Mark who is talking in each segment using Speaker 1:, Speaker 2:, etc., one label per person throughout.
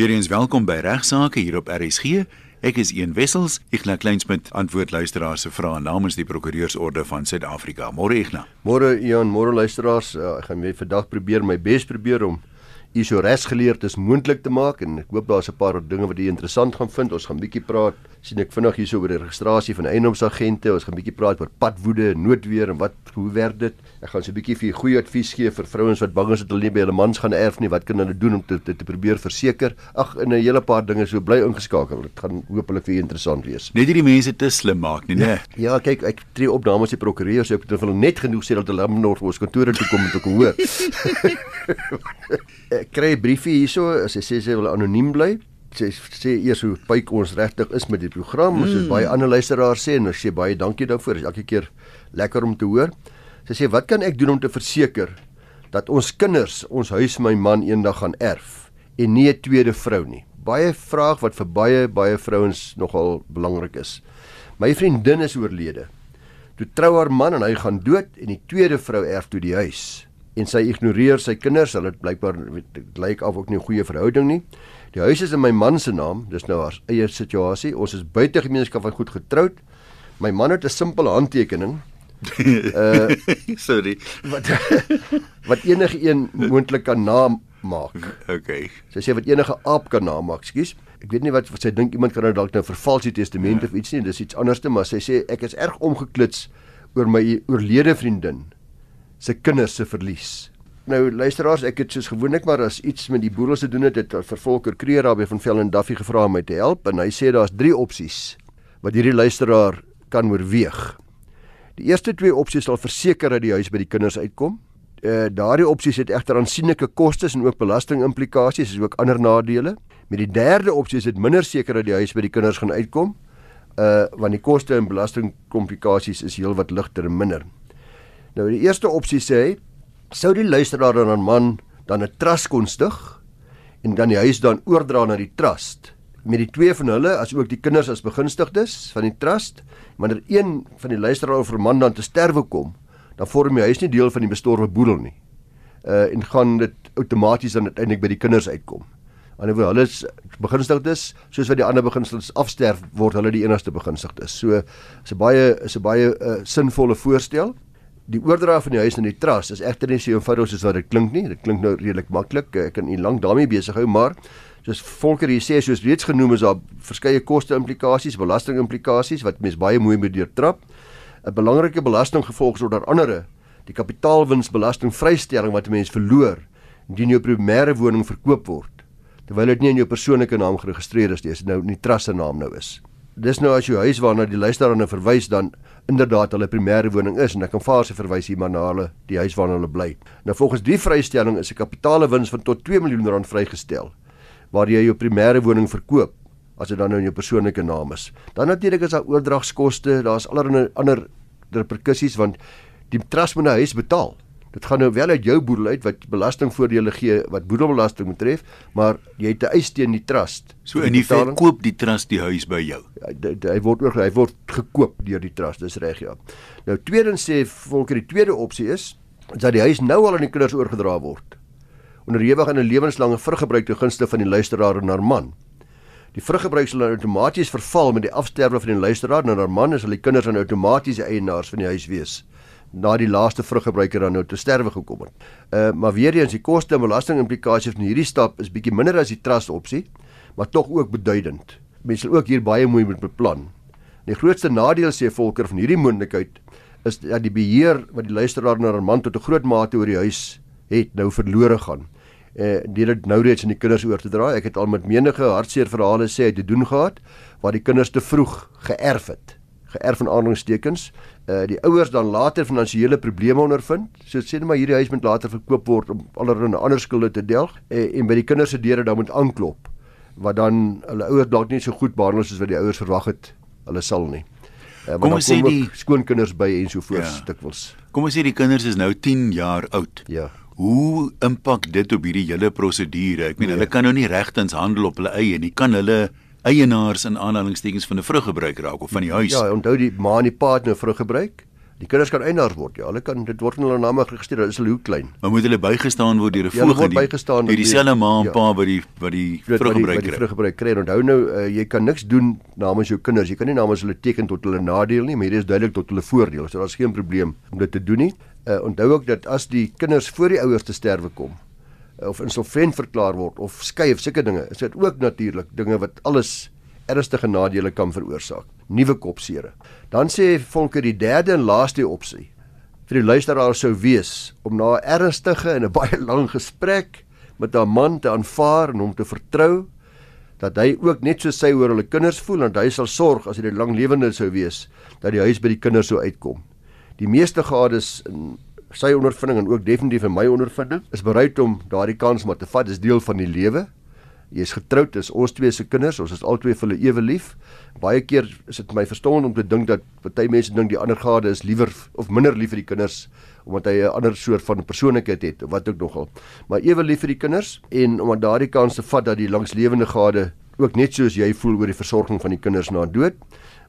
Speaker 1: Weereens welkom by Regsake hier op RSG. Ek is Ian Wessels. Ignas Kleinsmid antwoord luisteraars se vrae namens die Prokureursorde van Suid-Afrika. Môre Ignas.
Speaker 2: Môre Ian, môre luisteraars. Uh, ek gaan weer vandag probeer my bes probeer om u so resgeleerd as moontlik te maak en ek hoop daar's 'n paar dinge wat jy interessant gaan vind. Ons gaan bietjie praat sien ek vinnig hierso oor die registrasie van eiendomsagente. Ons gaan bietjie praat oor padwoede, noodweer en wat hoe werk dit? Ek gaan so 'n bietjie vir goeie advies gee vir vrouens wat bang is dat hulle nie by hulle mans gaan erf nie. Wat kan hulle doen om te te, te probeer verseker? Ag, en 'n hele paar dinge so bly ingeskakel. Dit gaan hopelik vir julle interessant wees.
Speaker 1: Net hierdie mense te slim maak nie, né?
Speaker 2: Ja, kyk, ek tree op namens die prokureur, so ek het hulle net genoeg sê dat hulle nog ons kantore toe kom om te hoor. ek kry 'n briefie hierso, sy sê sy wil anoniem bly sê sê eers hoe pyk ons regtig is met die program. Ons mm. het baie ander luisteraars sê en ons sê baie dankie daarvoor. Dit is elke keer lekker om te hoor. Sy sê wat kan ek doen om te verseker dat ons kinders ons huis my man eendag gaan erf en nie 'n tweede vrou nie. Baie vraag wat vir baie baie vrouens nogal belangrik is. My vriendin is oorlede. Toe trou haar man en hy gaan dood en die tweede vrou erf toe die huis en sy ignoreer sy kinders. Hulle het blykbaar lyk af ook nie 'n goeie verhouding nie. Die huis is in my man se naam, dis nou haar eie situasie. Ons is buite gemeenskap van goed getroud. My man het 'n simpele handtekening.
Speaker 1: uh sorry.
Speaker 2: Wat wat enige een moontlik kan namaak.
Speaker 1: Okay.
Speaker 2: Sy sê wat enige aap kan namaak, skus. Ek weet nie wat, wat sy dink iemand kan nou dalk nou vervals die testament ja. of iets nie, dis iets anderste, maar sy sê ek is erg omgeklits oor my oorlede vriendin se kinders se verlies. Nou luisteraars, ek het soos gewoonlik maar as iets met die boedels te doen het, het vervolker Kreer daarby van Vel en Duffy gevra om my te help en hy sê daar's 3 opsies wat hierdie luisteraar kan oorweeg. Die eerste twee opsies sal verseker dat die huis by die kinders uitkom. Eh uh, daardie opsies het egter aansienlike kostes en ook belastingimplikasies, is ook ander nadele. Met die derde opsie is dit minder seker dat die huis by die kinders gaan uitkom. Uh want die koste en belastingkomplikasies is heelwat ligter en minder. Nou die eerste opsie sê hy sou die luisteraar dan aan man dan 'n trust kon stig en dan die huis dan oordra na die trust? Met die twee van hulle as ook die kinders as begunstigdes van die trust wanneer een van die luisteraar of man dan te sterwe kom dan vorm die huis nie deel van die bestorwe boedel nie. Uh en gaan dit outomaties dan uiteindelik by die kinders uitkom. Wanneer hulle is begunstigdes soos wat die ander begunstigdes afsterf word hulle die enigste begunstigdes. So is 'n baie is 'n baie uh, sinvolle voorstel die oordra van die huis aan die trust is egter nie so eenvoudig soos wat dit klink nie. Dit klink nou redelik maklik. Ek kan u lank daarmee besig hou, maar soos Volker hier sê, soos reeds genoem is daar verskeie koste implikasies, belasting implikasies wat mens baie mooi moet deurtrap. 'n Belangrike belastinggevolg is onder andere die kapitaalwinsbelasting vrystelling wat 'n mens verloor indien jou primêre woning verkoop word terwyl dit nie in jou persoonlike naam geregistreer is nie, dis nou in die trust se naam nou is. Dis nou as jou huis waarna die luisteraar nou verwys dan inderdaad hulle primêre woning is en ek kan vaar se verwys hier maar na hulle die huis waarna hulle bly. Nou volgens die vrystelling is 'n kapitaalewins van tot 2 miljoen rand vrygestel waar jy jou primêre woning verkoop as dit dan nou in jou persoonlike naam is. Dan natuurlik is daar oordragskoste, daar's allerlei ander reperkusies want die trust moet 'n huis betaal. Dit gaan nou wel uit jou boedel uit wat belastingvoordele gee wat boedelbelasting betref, maar jy het 'n eis teen die trust.
Speaker 1: So in die feite koop die trust die huis by jou.
Speaker 2: Hy, hy word ook hy word gekoop deur die trust, dis reg ja. Nou tweedens sê volker die tweede opsie is dat die huis nou al aan die kinders oorgedra word. Onderhewig aan 'n lewenslange vruggebruik te gunste van die luisteraar en haar man. Die vruggebruik sal outomaties verval met die afsterwe van die luisteraar en haar man, as hulle kinders aan outomatiese eienaars van die huis wees na die laaste vruggebruiker dan nou te sterwe gekom het. Uh maar weer eens die koste en belasting implikasies van hierdie stap is bietjie minder as die trust opsie, maar tog ook beduidend. Mense sal ook hier baie mooi moet beplan. Die grootste nadeel sê Volker van hierdie moontlikheid is dat die beheer wat die luisteraar na haar man tot 'n groot mate oor die huis het nou verlore gaan. Eh dit nou reeds aan die kinders oor te dra. Ek het al met menige hartseer verhale sê het te doen gehad waar die kinders te vroeg geërf het geërf van aanhalingstekens uh die ouers dan later finansiële probleme ondervind. So sê net maar hierdie huis moet later verkoop word om allerlei ander skulde te delg uh, en by die kinders se deure dan moet aanklop wat dan hulle ouers dalk nie so goed behandel soos wat die ouers verwag het hulle sal nie.
Speaker 1: Uh, kom ons sê die
Speaker 2: skoonkinders by en so voort ja. dikwels.
Speaker 1: Kom ons sê die kinders is nou 10 jaar oud.
Speaker 2: Ja.
Speaker 1: Hoe impak dit op hierdie hele prosedure? Ek meen nee. hulle kan nou nie regtens handel op hulle eie nie. Kan hulle eienaars in aanhalingstekens van 'n vruggebruik raak of van die huis.
Speaker 2: Ja, onthou die ma en die pa het nou vruggebruik. Die kinders kan eienaars word. Ja, hulle kan dit word in hulle name geregistreer. Dit is hulle hoe klein.
Speaker 1: Maar moet hulle bygestaan word deur 'n
Speaker 2: Ja, hulle word bygestaan
Speaker 1: deur dieselfde ma en
Speaker 2: ja.
Speaker 1: pa wat die wat die vruggebruik
Speaker 2: wat die
Speaker 1: kry.
Speaker 2: vruggebruik kry. Onthou nou, uh, jy kan niks doen namens jou kinders. Jy kan nie namens hulle teken tot hulle nadeel nie, maar hier is duidelik tot hulle voordeel. So daar's geen probleem om dit te doen nie. Uh, onthou ook dat as die kinders voor die ouers te sterwe kom of insolvent verklaar word of skei of sulke dinge, is dit ook natuurlik dinge wat alles ernstige nadele kan veroorsaak. Nuwe kopsere. Dan sê Volker die derde en laaste opsie vir die luisteraar sou wees om na 'n ernstige en 'n baie lang gesprek met 'n man te aanvaar en hom te vertrou dat hy ook net so sy oor hulle kinders voel en hy sal sorg as hy die langlewende sou wees dat die huis by die kinders sou uitkom. Die meeste gades in sy ondervinding en ook definitief in my ondervinding is bereid om daardie kans maar te vat. Dis deel van die lewe. Jy's getroud, dis ons twee se kinders, ons is albei vir hulle ewe lief. Baie keer is dit my verstaan om te dink dat party mense dink die ander gade is liewer of minder lief vir die kinders omdat hy 'n ander soort van persoonlikheid het of wat ook nogal. Maar ewe lief vir die kinders en om aan daardie kans te vat dat die langslewende gade ook net soos jy voel oor die versorging van die kinders na dood.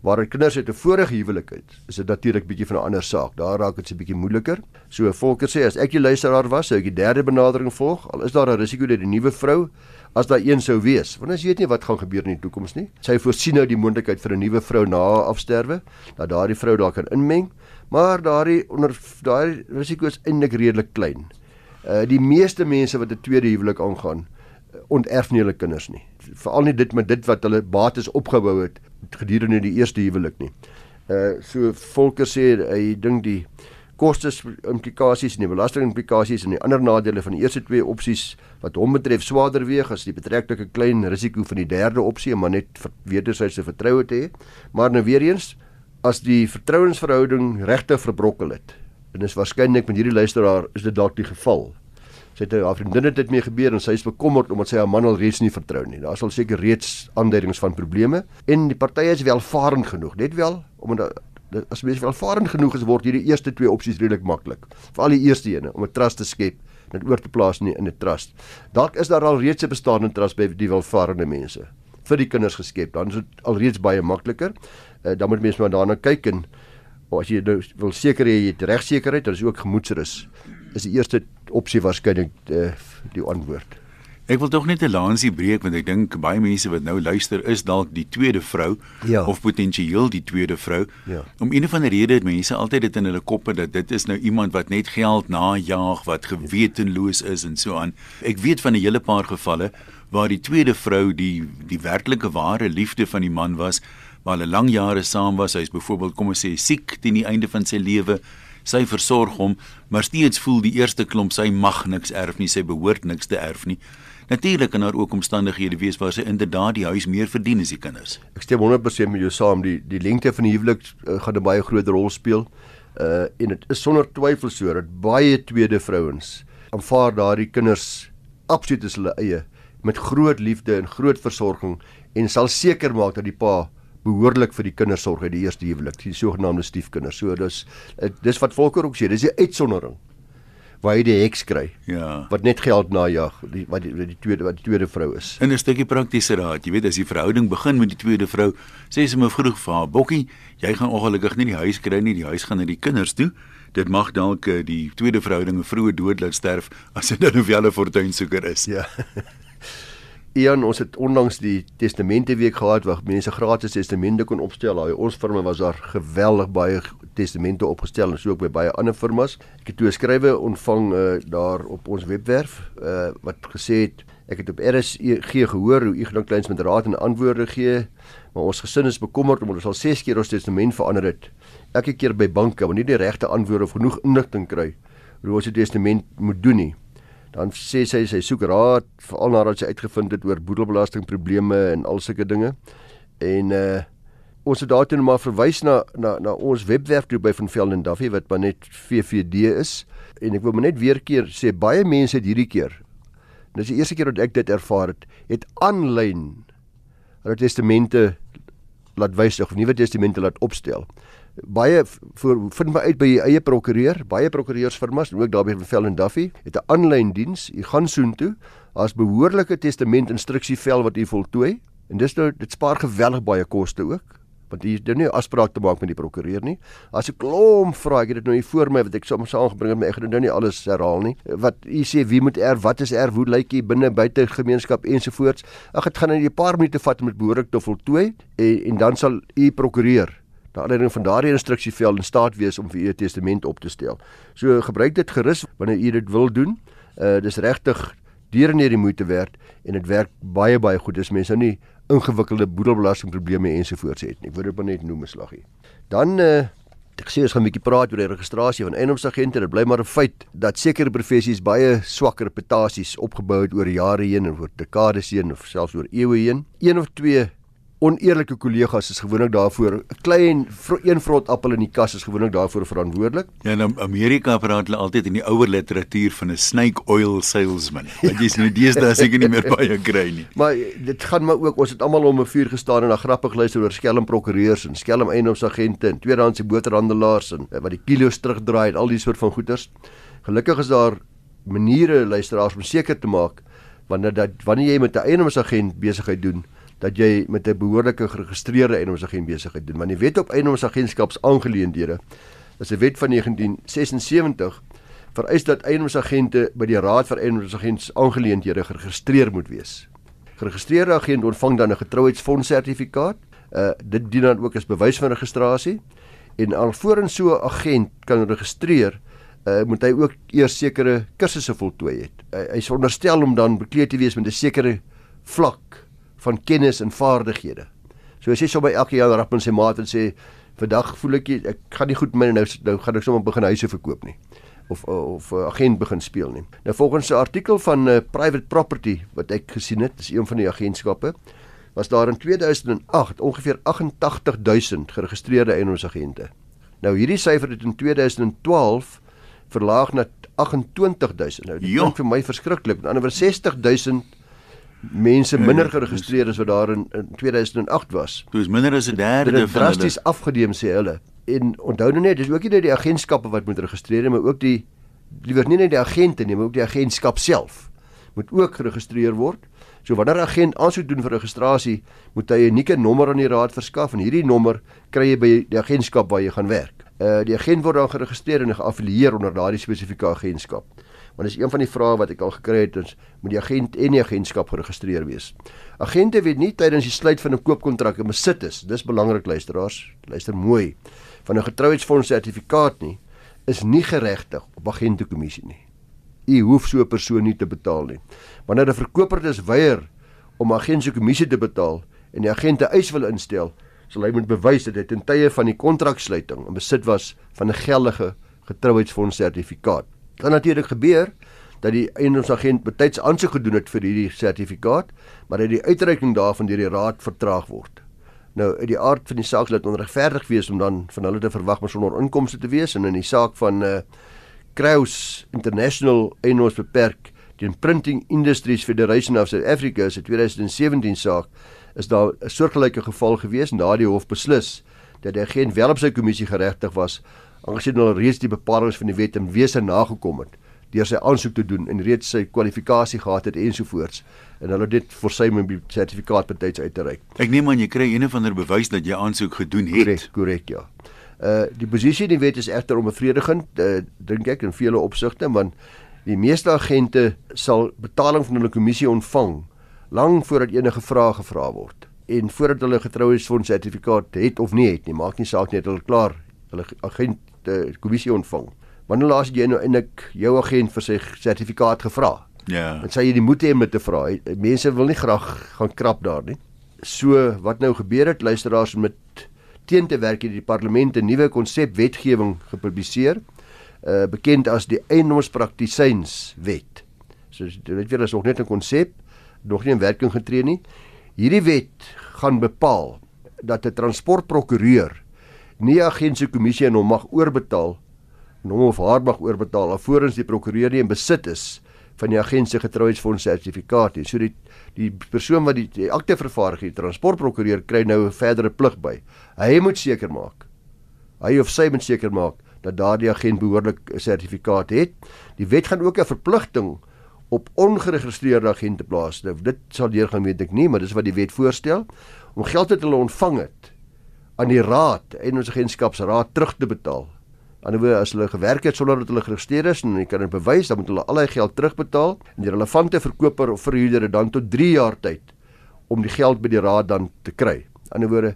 Speaker 2: Waar die kinders uit 'n vorige huwelik het, is dit natuurlik bietjie van 'n ander saak. Daar raak dit se bietjie moeiliker. So Volker sê as ek die luisteraar was, sou ek die derde benadering volg. Al is daar 'n risiko dat die nuwe vrou as daar een sou wees, want ons weet nie wat gaan gebeur in die toekoms nie. Sy voorsien nou die moontlikheid vir 'n nuwe vrou na haar afsterwe, dat daardie vrou daar kan inmeng, maar daardie onder daardie risiko is eintlik redelik klein. Uh die meeste mense wat 'n tweede huwelik aangaan, uh, onterf nie hulle kinders nie. Veral nie dit met dit wat hulle bates opgebou het gedurende die eerste huwelik nie. Uh so Volker sê hy dink die kostes implikasies en die belasting implikasies en die ander nadele van die eerste twee opsies wat hom betref swaarder weeg as die betrektelike klein risiko van die derde opsie maar net wederwysige vertroue te hê. Maar nou weer eens as die vertrouensverhouding regtig verbrokkel het en dis waarskynlik met hierdie luisteraar is dit dalk die geval. Sy het haar vriendin het dit mee gebeur en sy is bekommerd omdat sy haar man al reeds nie vertrou nie. Daar sal seker reeds aanduidings van probleme en die partye is welvarend genoeg. Net wel omdat as mens welvarend genoeg is word hierdie eerste twee opsies redelik maklik. Veral die eerste ene om 'n trust te skep dit oor te plaas in 'n in 'n trust. Dalk is daar al reeds 'n bestaande trust by die welvarende mense vir die kinders geskep. Dan is dit alreeds baie makliker. Uh, dan moet mens maar daarna kyk en of as jy nou wil seker hê jy het regsekerheid, dan is ook gemoedsrus. Is die eerste opsie waarskynlik uh, die antwoord.
Speaker 1: Ek wil tog net 'n lansie breek want ek dink baie mense wat nou luister is dalk die tweede vrou
Speaker 2: Ja.
Speaker 1: of potensieel die tweede vrou.
Speaker 2: Ja.
Speaker 1: Om een of ander rede het mense altyd dit in hulle koppe dat dit is nou iemand wat net geld najag, wat gewetenloos is en so aan. Ek weet van 'n hele paar gevalle waar die tweede vrou die die werklike ware liefde van die man was, waar hulle lang jare saam was. Hy's byvoorbeeld kom ons sê siek teen die einde van sy lewe. Sy versorg hom, maar steeds voel die eerste klomp sy mag niks erf nie, sy behoort niks te erf nie. Natuurlik kan daar ook omstandighede wees waar sy inderdaad die huis meer verdien as die kinders.
Speaker 2: Ek stem 100% met jou saam. Die die lengte van die huwelik uh, gaan 'n baie groot rol speel. Uh en dit is sonder twyfel so dat baie tweede vrouens aanvaar daardie kinders absoluut as hulle eie met groot liefde en groot versorging en sal seker maak dat die pa behoorlik vir die kinders sorg uit die eerste huwelik, die sogenaamde stiefkinders. So dis uh, dis wat Volker ook sê, dis 'n uitsondering waar jy die heks kry
Speaker 1: Ja.
Speaker 2: wat net geld najag, die wat die, die tweede wat die tweede vrou is.
Speaker 1: In 'n stukkie praktiese raad, jy weet as die verhouding begin met die tweede vrou, sê sy me vroeg vir haar, "Bokkie, jy gaan ongelukkig nie die huis kry nie, die huis gaan na die kinders toe." Dit mag dalk eh, die tweede verhouding 'n vroeë dood laat sterf as dit nou wel 'n fortuinsoeker is.
Speaker 2: Ja. Ian, ons het onlangs die testamente week gehad waar mense gratis testamente kon opstel. Daai ons firma was daar geweldig baie testamente opgestel en so ook by baie ander firmas. Ek het toe 'n skrywe ontvang uh, daar op ons webwerf uh, wat gesê het ek het op RSG gehoor hoe Ignas Kleins met raad en antwoorde gee, maar ons gesin is bekommerd omdat ons al 6 keer ons testament verander het. Elke keer by banke wanneer nie die regte antwoorde of genoeg inligting kry hoe ons die testament moet doen nie. Dan sê sy sy soek raad veral nadat sy uitgevind het oor boedelbelastingprobleme en al sulke dinge. En uh ons het daartoe maar verwys na na na ons webwerf toe by van Velden Duffy wat maar net VVD is. En ek wil maar net weer keer sê baie mense het hierdie keer Dis die eerste keer dat ek dit ervaar het, het aanlyn hulle testamente laat wysig of nuwe testamente laat opstel. Baie voor vind my uit by die eie prokureur, baie prokureursfirmas en ook daar by Van Velden Duffy het 'n aanlyn diens. U gaan soontoe, daar's behoorlike testament instruksievel wat u voltooi en dis nou dit spaar geweldig baie koste ook want jy nou nie 'n afspraak te maak met die prokureur nie. As 'n klomp vra, ek het dit nou hier voor my wat ek soms aangebring het, maar ek gaan nou nie alles herhaal nie. Wat u sê wie moet erf, wat is erf, hoe lyk jy binne buite gemeenskap ensovoorts. Ag dit gaan net 'n paar minute vat om dit behoorlik te voltooi en en dan sal u prokureur daar aanleiding van daardie instruksievel in staat wees om vir u testament op te stel. So gebruik dit gerus wanneer u dit wil doen. Uh dis regtig deur en deur die moeite werd en dit werk baie baie goed. Dis mense nou nie ingewikkelde boedelbelastingprobleme ensovoorts het nie. Ek wou dit maar net noem slaggie. Dan uh ek sê ons gaan 'n bietjie praat oor die registrasie van eiendomsagente. Dit bly maar 'n feit dat sekere professies baie swak reputasies opgebou het oor jare heen en oor dekades heen of selfs oor eeue heen. Een of twee oneerlike kollegas is gewoonlik daarvoor 'n klein een vrot appel in die kas is gewoonlik daarvoor verantwoordelik.
Speaker 1: Ja, in Amerika praat hulle altyd in die ouer literatuur van 'n snake oil salesman. Wat jy's nou deesdae seker nie meer baie kry nie.
Speaker 2: Maar dit gaan maar ook ons het almal om 'n vuur gestaan en na grappig luister oor skelm prokureurs en skelm eiendomsagente en tweedehandse boterhandelaars en wat die kilos terugdraai en al die soort van goeders. Gelukkig is daar maniere luisteraars om seker te maak wanneer dat wanneer jy met 'n eiendomsagent besigheid doen dat jy met 'n behoorlike geregistreerde eiendomsagent besigheid doen. Want die wet op eiendomsagentskapsaangeleenthede is 'n wet van 1976 vereis dat eiendomsagente by die Raad vir Eiendomsagentsaangeleenthede geregistreer moet wees. Geregistreerde agent ontvang dan 'n getrouheidsfonds sertifikaat. Uh dit dien dan ook as bewys van registrasie en alvorens so 'n agent kan registreer uh moet hy ook eers sekere kursusse voltooi het. Uh, hy is veronderstel om dan bekleed te wees met 'n sekere vlak van kennis en vaardighede. So as jy so by elke jou rap in sy maat en sê vandag voel ek ek gaan nie goed met nou nou gaan ek sommer begin huise verkoop nie of of uh, agent begin speel nie. Nou volgens 'n artikel van uh, Private Property wat ek gesien het, is een van die agentskappe was daar in 2008 ongeveer 88000 geregistreerde eiendomsagente. Nou hierdie syfer het in 2012 verlaag na 28000. Nou dit klink vir my verskriklik. Met ander woorde 60000 mense minder geregistreer as wat daar in, in 2008 was.
Speaker 1: Dit is minder as 'n derde van
Speaker 2: hulle. Drasties afgedeem sê hulle. En onthou nou net, dis ook nie net die agentskappe wat moet registreer maar ook die liewer nie net die agente nie, maar ook die agentskap self moet ook geregistreer word. So wanneer 'n agent aansoek doen vir registrasie, moet hy 'n unieke nommer aan die raad verskaf en hierdie nommer kry jy by die agentskap waar jy gaan werk. Uh die agent word dan geregistreer en geaffilieer onder daardie spesifieke agentskap. Want dis een van die vrae wat ek al gekry het, ons moet die agent en die agentskap geregistreer wees. Agente weet nie tydens die sluit van 'n koopkontrak 'n besit is. Dis belangrik luisteraars, luister mooi. Van 'n getrouheidsfonds sertifikaat nie is nie geregtig op agentekommissie nie. U hoef so 'n persoon nie te betaal nie. Wanneer 'n verkoper dus weier om agentse kommissie te betaal en die agente eis wil instel, sal hy moet bewys dat hy ten tye van die kontraksluiting in besit was van 'n geldige getrouheidsfonds sertifikaat kan natuurlik gebeur dat die eiendomsagent betyds aansoek gedoen het vir hierdie sertifikaat, maar dat die uitreiking daarvan deur die raad vertraag word. Nou, uit die aard van die saak sal dit onregverdig wees om dan van hulle te verwag om sonder inkomste te wees en in die saak van uh Kraus International Eiendoms beperk teen Printing Industries Federation of South Africa se 2017 saak is daar 'n soortgelyke geval gewees en daardie hof beslis dat die agent wel op sy kommissie geregtig was aangesien hulle reeds die bepalinge van die wet in wese nagekom het deur sy aansoek te doen en reeds sy kwalifikasie gehad het ensovoorts en hulle dit vir sy sertifikaat betyds uit te reik.
Speaker 1: Ek neem aan jy kry een of ander bewys dat jy aansoek gedoen het.
Speaker 2: Korrek, korrek ja. Uh die posisie in die wet is egter onbevredigend, uh, dink ek in vele opsigte, want die meeste agente sal betaling van hulle kommissie ontvang lank voordat enige vrae gevra word en voordat hulle getrouheidsfonds sertifikaat het of nie het nie, maak nie saak nie, het hulle klaar hulle agent uh, kommissie ontvang. Wanneer laas jy nou eintlik jou agent vir sy sertifikaat gevra?
Speaker 1: Ja.
Speaker 2: En sê jy die moed hê om te vra. Mense wil nie graag gaan krap daar nie. So wat nou gebeur het luisteraars met teen te werk het die parlement 'n nuwe konsep wetgewing gepubliseer uh bekend as die eiendomspraktisyns wet. So dit weet jy is nog net 'n konsep, nog nie in werking getree nie. Hierdie wet gaan bepaal dat 'n transportprokureur nie agent se kommissie en hom mag oorbetaal en hom of haar mag oorbetaal alvorens die prokureur nie in besit is van die agent se getrouheidsfonds sertifikaat nie. So die die persoon wat die, die akte vervaardig, die transportprokureur kry nou 'n verdere plig by. Hy moet seker maak. Hy of sy moet seker maak dat daardie agent behoorlik 'n sertifikaat het. Die wet gaan ook 'n verpligting op ongeregistreerde agente plaas. Nou dit sal deurgaan weet ek nie, maar dis wat die wet voorstel om geld wat hulle ontvang het aan die raad, eiendomsagentskapsraad terug te betaal. Anderswoorde as hulle gewerk het sonder dat hulle geregistreer is en jy kan dit bewys, dan moet hulle al die geld terugbetaal en die relevante verkoper of verhuurder het dan tot 3 jaar tyd om die geld by die raad dan te kry. Anderswoorde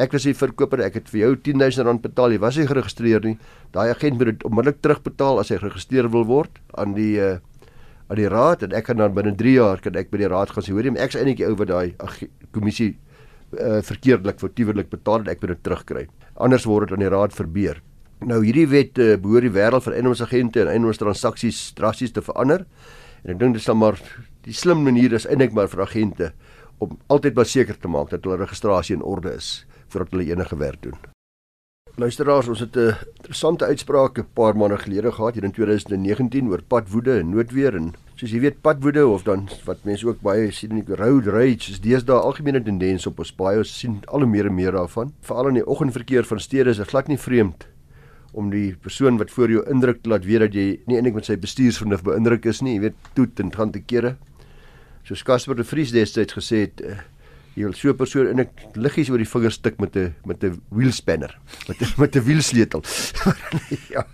Speaker 2: Ek was die verkoper, ek het vir jou R10000 betaal, jy was nie geregistreer nie. Daai agent moet dit onmiddellik terugbetaal as hy geregistreer wil word aan die uh aan die raad en ek kan dan binne 3 jaar kan ek by die raad gaan sê hoor jy ek's eintlik ou wat daai kommissie uh verkeerdelik foutiewelik betaal en ek moet dit terugkry. Anders word dit aan die raad verbeur. Nou hierdie wet uh, behoort die wêreld van eiendomsagente en eiendomstransaksies drasties te verander. En ek dink dit is dan maar die slim manier is eintlik maar vir agente om altyd beseker te maak dat hulle registrasie in orde is voordat hulle enige werk doen. Luisteraars, ons het 'n interessante uitspraak 'n paar maande gelede gehad hier in 2019 oor padwoede en noodweer en soos jy weet padwoede of dan wat mense ook baie sien in die road rage is deesdae algemene tendens op ons baie ons sien al hoe meer en meer daarvan. Veral in die oggendverkeer van stede is dit glad nie vreemd om die persoon wat voor jou indruk te laat weet dat jy nie eintlik met sy bestuursvernuf beïndruk is nie, jy weet, toet en gaan te kere. Soos Casper de Vries destyds gesê het, uh, jy wil so 'n persoon in 'n liggies oor die vingers stik met 'n met 'n wheel spanner met 'n met 'n wielsleutel. ja.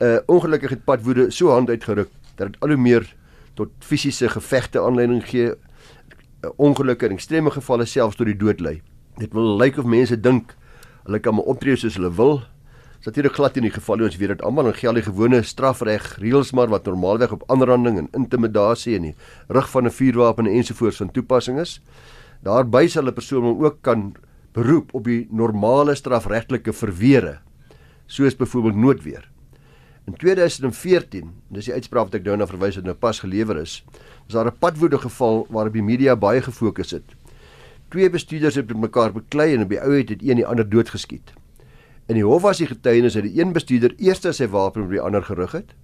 Speaker 2: Uh ongelukkig het padwoede so hand uitgeruk dat dit al hoe meer tot fisiese gevegte aanleiding gee. Ongelukke en ekstreme gevalle selfs tot die dood lei. Dit wil lyk of mense dink hulle kan maar optree soos hulle wil. Dit is glad in die geval ons weet dit almal en geld die gewone strafreg reëls maar wat normaalweg op aanranding en intimidasie en die rug van 'n vuurwapen ensovoorts van toepassing is. Daarby sal 'n persoon ook kan beroep op die normale strafregtelike verweere, soos byvoorbeeld noodweer. In 2014, dis die uitspraak wat ek nou na verwys het nou pas gelewer is, was daar 'n padwoede geval waarop die media baie gefokus het. Twee bestuurders het met mekaar beklei en op die ou het dit een die ander doodgeskiet. In die hof was die getuienis dat die een bestuurder eers sy wapen op die ander gerig het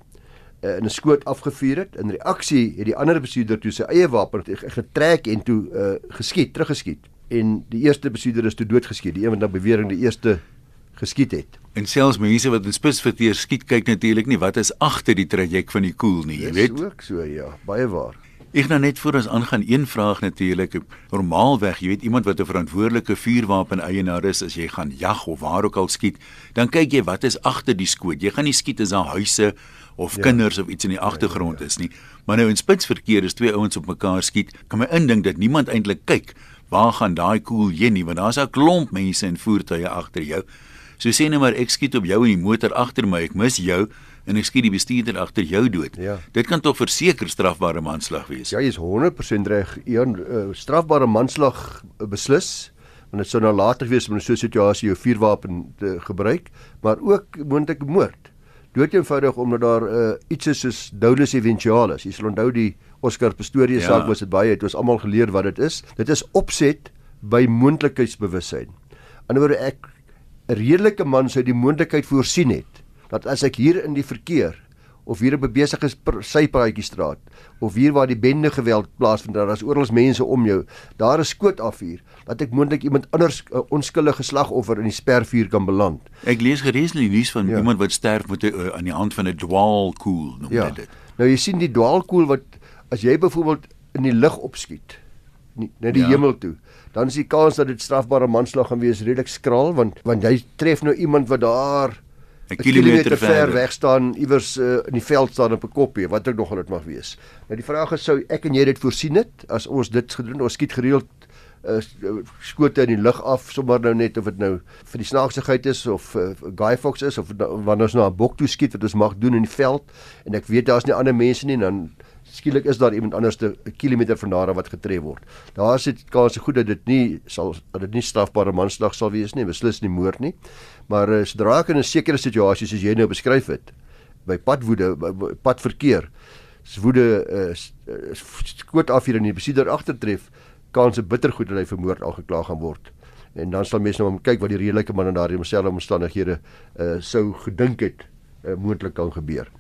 Speaker 2: uh, in 'n skoot afgevuur het. In reaksie het die ander bestuurder toe sy eie wapen getrek en toe uh, geskiet, teruggeskiet. En die eerste bestuurder is toe doodgeskiet, die een wat nou bewering die eerste geskiet het.
Speaker 1: En selfs mense wat in spitsverteer skiet kyk natuurlik nie wat is agter die traject van die koel nie, jy weet.
Speaker 2: Dis ook so ja, baie waar.
Speaker 1: Ek nou net voor ons aangaan een vraag natuurlik. Normaalweg, jy weet iemand wat 'n verantwoordelike vuurwapen eienaar is, as jy gaan jag of waar ook al skiet, dan kyk jy wat is agter die skoot. Jy gaan nie skiet as daar huise of ja. kinders of iets in die agtergrond ja, ja, ja. is nie. Maar nou in spitsverkeer is twee ouens op mekaar skiet, kan my indink dat niemand eintlik kyk waar gaan daai koel heen nie, want daar's 'n klomp mense en voertuie agter jou. So sê net maar ek skiet op jou in die motor agter my, ek mis jou en ek skiet die bestuurder agter jou dood. Ja. Dit kan tog verseker strafbare manslag wees.
Speaker 2: Ja, jy is 100% reg. Een uh, strafbare manslag uh, beslis want dit sou nou later wees om in so 'n situasie jou vuurwapen te gebruik, maar ook moontlik moord dood eenvoudig omdat daar uh, iets is soos dolus eventualis. Jy sal onthou die Oscar Pistorius ja. saak was dit baie het ons almal geleer wat dit is. Dit is opset by moontlikheidsbewussyn. Anderswoorde ek 'n redelike man sou die moontlikheid voorsien het dat as ek hier in die verkeer of hier op 'n besige sypaadjie straat of hier waar die bende geweld plaasvind daar is oral mense om jou daar is skoot afvuur dat ek moontlik iemand anders 'n uh, onskuldige slagoffer in die spervuur kan beland.
Speaker 1: Ek lees gereeld in die nuus van ja. iemand wat sterf met 'n uh, aan die hand van 'n dwaalkoel noem ja. dit.
Speaker 2: Nou jy sien die dwaalkoel wat as jy byvoorbeeld in die lug opskiet nie na die ja. hemel toe dan is die kans dat dit strafbare manslag gaan wees redelik skraal want want jy tref nou iemand wat daar
Speaker 1: 'n kilometer ver
Speaker 2: weg staan iewers uh, in die veld staan op 'n koppie wat ook nog al dit mag wees. Nou die vraag is sou ek en jy dit voorsien het as ons dit gedoen ons skiet gereeld uh, skote in die lug af sommer nou net of dit nou vir die snaaksigheid is of uh, Guy Fox is of nou, wanneer ons na 'n bok toe skiet wat ons mag doen in die veld en ek weet daar's nie ander mense nie dan skielik is daar iemand anders 'n kilometer vandaan wat getref word. Daar is dit kans goed dat dit nie sal dat dit nie strafbare manslag sal wees nie, beslis nie moord nie. Maar uh, sodra ek in 'n sekere situasie soos jy nou beskryf het, by padwoede, by padverkeer, woede uh, skoot af hier in die besieder agtertref, kans is bitter goed dat hy vermoord aangekla gaan word. En dan sal mense nou om kyk wat die redelike man in daardie omselfde omstandighede uh, sou gedink het uh, moontlik kan gebeur.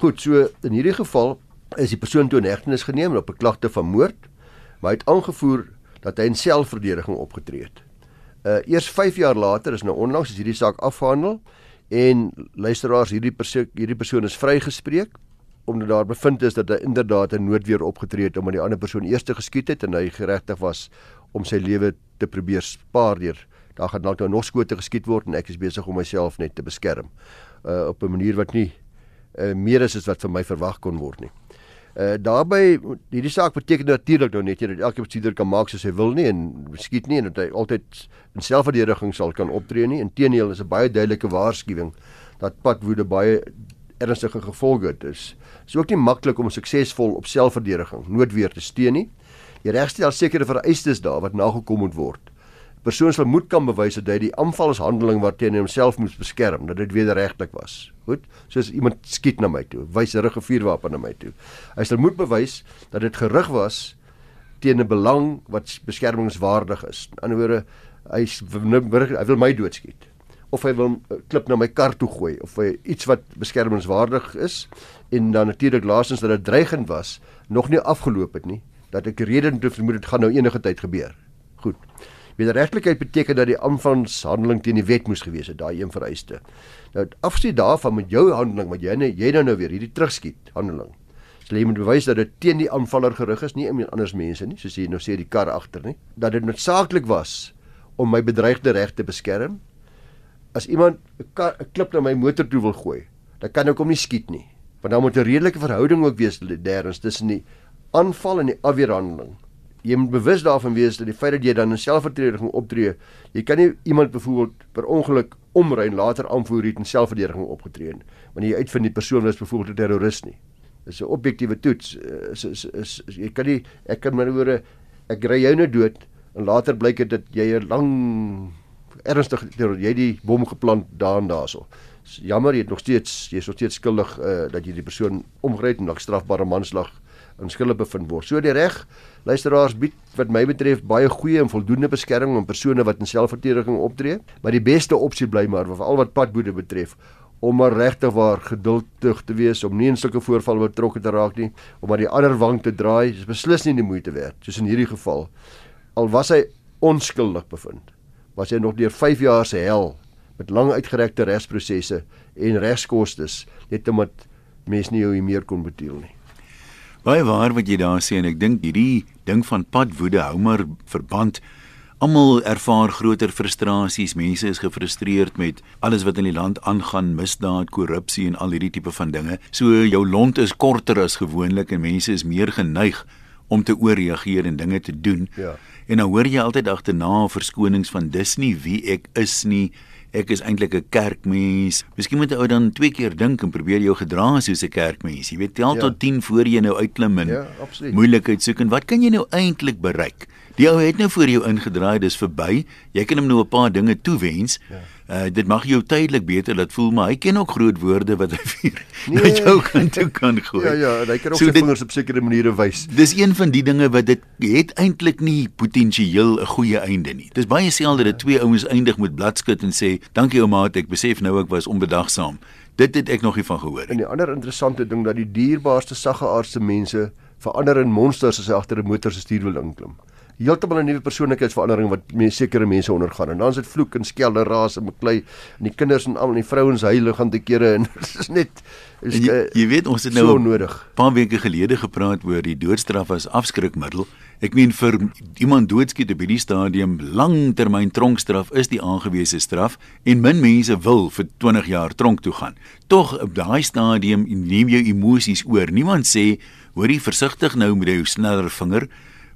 Speaker 2: Goed, so in hierdie geval is die persoon toe in hegtenis geneem op 'n klagte van moord, maar hy het aangevoer dat hy in selfverdediging opgetree het. Uh eers 5 jaar later is nou onlangs is hierdie saak afgehandel en luisteraars hierdie persoon hierdie persoon is vrygespreek omdat daar bevind is dat hy inderdaad 'n noodweer opgetree het omdat die ander persoon eers geskiet het en hy geregtig was om sy lewe te probeer spaar deur daar gaan dalk nou nog skote geskiet word en ek is besig om myself net te beskerm uh, op 'n manier wat nie uh, meer is as wat vir my verwag kon word nie. Uh daarbey hierdie saak beteken natuurlik nou net jy dat elke bestuurder kan maak soos hy wil nie en skiet nie en dat hy altyd in selfverdediging sal kan optree nie. Inteendeel is 'n baie duidelike waarskuwing dat padwoede baie ernstige gevolge het. Dis is ook nie maklik om suksesvol op selfverdediging noodweer te steun nie. Die regstel sekere vereistes daar wat nagekom moet word. Persoon sal moet kan bewys dat hy die aanvalshandeling waarteen hy homself moes beskerm, dat dit wederregtelik was. Goed? Soos iemand skiet na my toe, wys 'n ruggevuurwapen na my toe. Hy sal moet bewys dat dit gerig was teen 'n belang wat beskermingswaardig is. In ander woorde, hy hy wil my doodskiet of hy wil 'n klip na my kar toe gooi of hy iets wat beskermingswaardig is en dan natuurlik laastens dat dit dreigend was nog nie afgeloop het nie dat ek rede het vermoed dit gaan nou enige tyd gebeur. Goed. Wederregtelikheid beteken dat die aanvangshandeling teen die wet moes gewees het, daai een vereiste. Nou afsien daarvan met jou handeling wat jy nou jy nou nou weer hierdie terugskiet handeling. So jy moet bewys dat dit teen die aanvaller gerig is, nie iemand anders mense nie, soos jy nou sê die kar agter nie, dat dit noodsaaklik was om my bedreigde reg te beskerm as iemand 'n klip na my motor toe wil gooi, dan kan ek hom nie skiet nie. Want dan moet 'n redelike verhouding ook wees derdens tussen die aanval en die afweerhandeling. Jy moet bewus daarvan wees dat die feit dat jy dan in selfverdediging optree, jy kan nie iemand byvoorbeeld per ongeluk omry en later aanvoer het in selfverdediging opgetree het wanneer jy uitvind die persoon was byvoorbeeld 'n terroris nie. Dis 'n objektiewe toets. Is, is is is jy kan nie ek kan my oor ek ry jou nou dood en later blyk dit dat jy 'n lang ernstig jy die bom geplant daar en daarso. Jammer, jy het nog steeds jy is nog steeds skuldig uh, dat jy die persoon omgery het en dalk strafbare manslag in skuld bevind word. So die reg luisteraars bied wat my betref baie goeie en voldoende beskerming aan persone wat in selfverdediging optree, maar die beste opsie bly maar veral wat padboede betref om maar regtig waar geduldig te wees om nie in sulke voorvalle betrokke te raak nie, om maar die ander wang te draai, is beslis nie die moeite werd, soos in hierdie geval. Al was hy onskuldig bevind was hy nog deur 5 jaar se hel met lang uitgerekte regsprosesse en regskoste net omdat mense nie jou meer kon betaal nie.
Speaker 1: Baie waar wat jy daar sê en ek dink hierdie ding van padwoede hou maar verband Almal ervaar groter frustrasies. Mense is gefrustreerd met alles wat in die land aangaan, misdaad, korrupsie en al hierdie tipe van dinge. So jou lont is korter as gewoonlik en mense is meer geneig om te ooreageer en dinge te doen.
Speaker 2: Ja.
Speaker 1: En dan hoor jy altyd agterna verskonings van dis nie wie ek is nie. Ek is eintlik 'n kerkmens. Miskien moet 'n ou dan twee keer dink en probeer jou gedra soos 'n kerkmens. Jy weet tel ja. tot 10 voor jy nou uitklim en
Speaker 2: ja,
Speaker 1: moeilikheid soek en wat kan jy nou eintlik bereik? Die ou het nou voor jou ingedraai, dis verby. Jy kan hom nou 'n paar dinge toewens. Ja. Uh dit mag jou tydelik beter laat voel, maar hy ken ook groot woorde wat hy vir nee. net jou kan toe kan gooi.
Speaker 2: Ja ja, hy kan ook so sy dit, vingers op sekere maniere wys.
Speaker 1: Dis een van die dinge wat dit het eintlik nie potensieel 'n goeie einde nie. Dis baie selde dat twee ouens eindig met bladskit en sê, "Dankie ouma, ek besef nou ek was onbedagsaam." Dit het ek nog nie van gehoor nie.
Speaker 2: En die ander interessante ding dat die dierbaarste sagge aardse mense verander in monsters as hy agter 'n motor se stuur wil inklim heeltemal 'n nuwe persoonlikheidsverandering wat mense sekere mense ondergaan. En dan is dit vloek en skelde raas en beklei en die kinders en al en die vrouens huil gaan te kere en dit is net
Speaker 1: is jy, jy weet ons het nou so nodig. 'n paar weke gelede gepraat oor die doodstraf as afskrikmiddel. Ek meen vir iemand doodskiet op hierdie stadium langtermyn tronkstraf is die aangewese straf en min mense wil vir 20 jaar tronk toe gaan. Tog op daai stadium neem jou emosies oor. Niemand sê hoorie versigtig nou met jou sneller vinger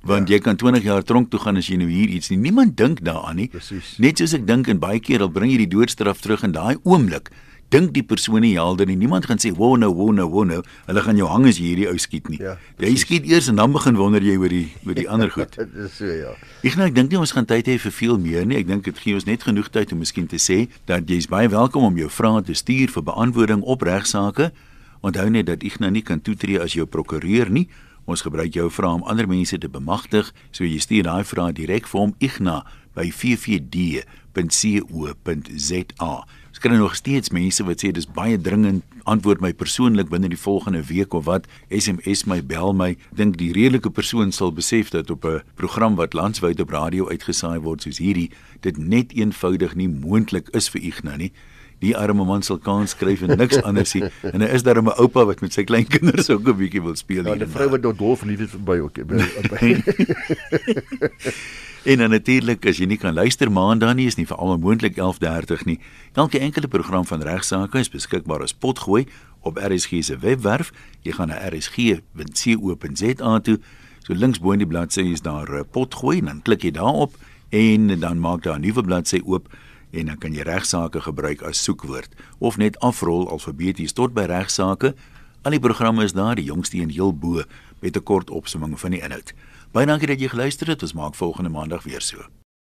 Speaker 1: want ja. jy kan 20 jaar tronk toe gaan as jy nou hier iets nie. Niemand dink daaraan nie.
Speaker 2: Precies.
Speaker 1: Net soos ek dink en baie keer al bring jy die doodstraf terug in daai oomblik. Dink die persoon nie helder nie. Niemand gaan sê, "Wo nou, wo nou, wo nou." Hulle gaan jou hang as jy hierdie ou skiet nie. Ja, jy skiet eers en dan begin wonder jy oor die oor die ander goed.
Speaker 2: Dis so ja.
Speaker 1: Ek nou ek dink nie ons gaan tyd hê vir veel meer nie. Ek dink dit gee ons net genoeg tyd om miskien te sê dat jy is baie welkom om jou vrae te stuur vir beantwoording op regsaake. Onthou net dat ek nou nie kan toetree as jou prokureur nie. Ons gebruik jou vrae om ander mense te bemagtig, so jy stuur daai vrae direk vir hom Igna by ffd.co.za. Ons kry nog steeds mense wat sê dis baie dringend, antwoord my persoonlik binne die volgende week of wat, SMS my, bel my. Dink die redelike persoon sal besef dat op 'n program wat landwyd op radio uitgesaai word soos hierdie, dit net eenvoudig nie moontlik is vir Igna nie. Die arme man sal kans skryf en niks anders nie. En hy is daar 'n oupa wat met sy kleinkinders ook 'n bietjie wil speel
Speaker 2: Ja. 'n vrou wat dol dol verlief is verby ook. by- by-
Speaker 1: En dan natuurlik as jy nie kan luister maandag nie is nie veral moontlik 11:30 nie. Elke enkele program van regsaake is beskikbaar as potgooi op RSG se webwerf. Jy gaan na rsg.co.za toe. So links bo in die bladsy is daar 'n potgooi en dan klik jy daarop en dan maak daar 'n nuwe bladsy oop en dan kan jy regsaake gebruik as soekwoord of net afrol alfabeties tot by regsaake. Al die programme is daar, die jongste een heel bo met 'n kort opsomming van die inhoud. Baie dankie dat jy geluister het. Ons maak volgende maandag weer so.